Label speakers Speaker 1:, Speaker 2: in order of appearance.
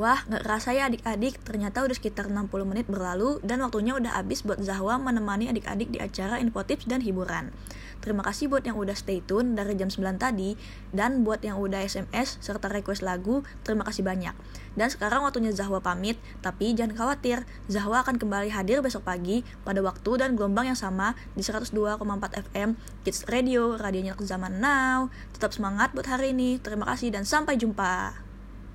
Speaker 1: Wah, nggak kerasa ya adik-adik, ternyata udah sekitar 60 menit berlalu dan waktunya udah habis buat Zahwa menemani adik-adik di acara infotips dan hiburan. Terima kasih buat yang udah stay tune dari jam 9 tadi dan buat yang udah SMS serta request lagu, terima kasih banyak. Dan sekarang waktunya Zahwa pamit, tapi jangan khawatir, Zahwa akan kembali hadir besok pagi pada waktu dan gelombang yang sama di 102,4 FM Kids Radio, radionya zaman now. Tetap semangat buat hari ini. Terima kasih dan sampai jumpa.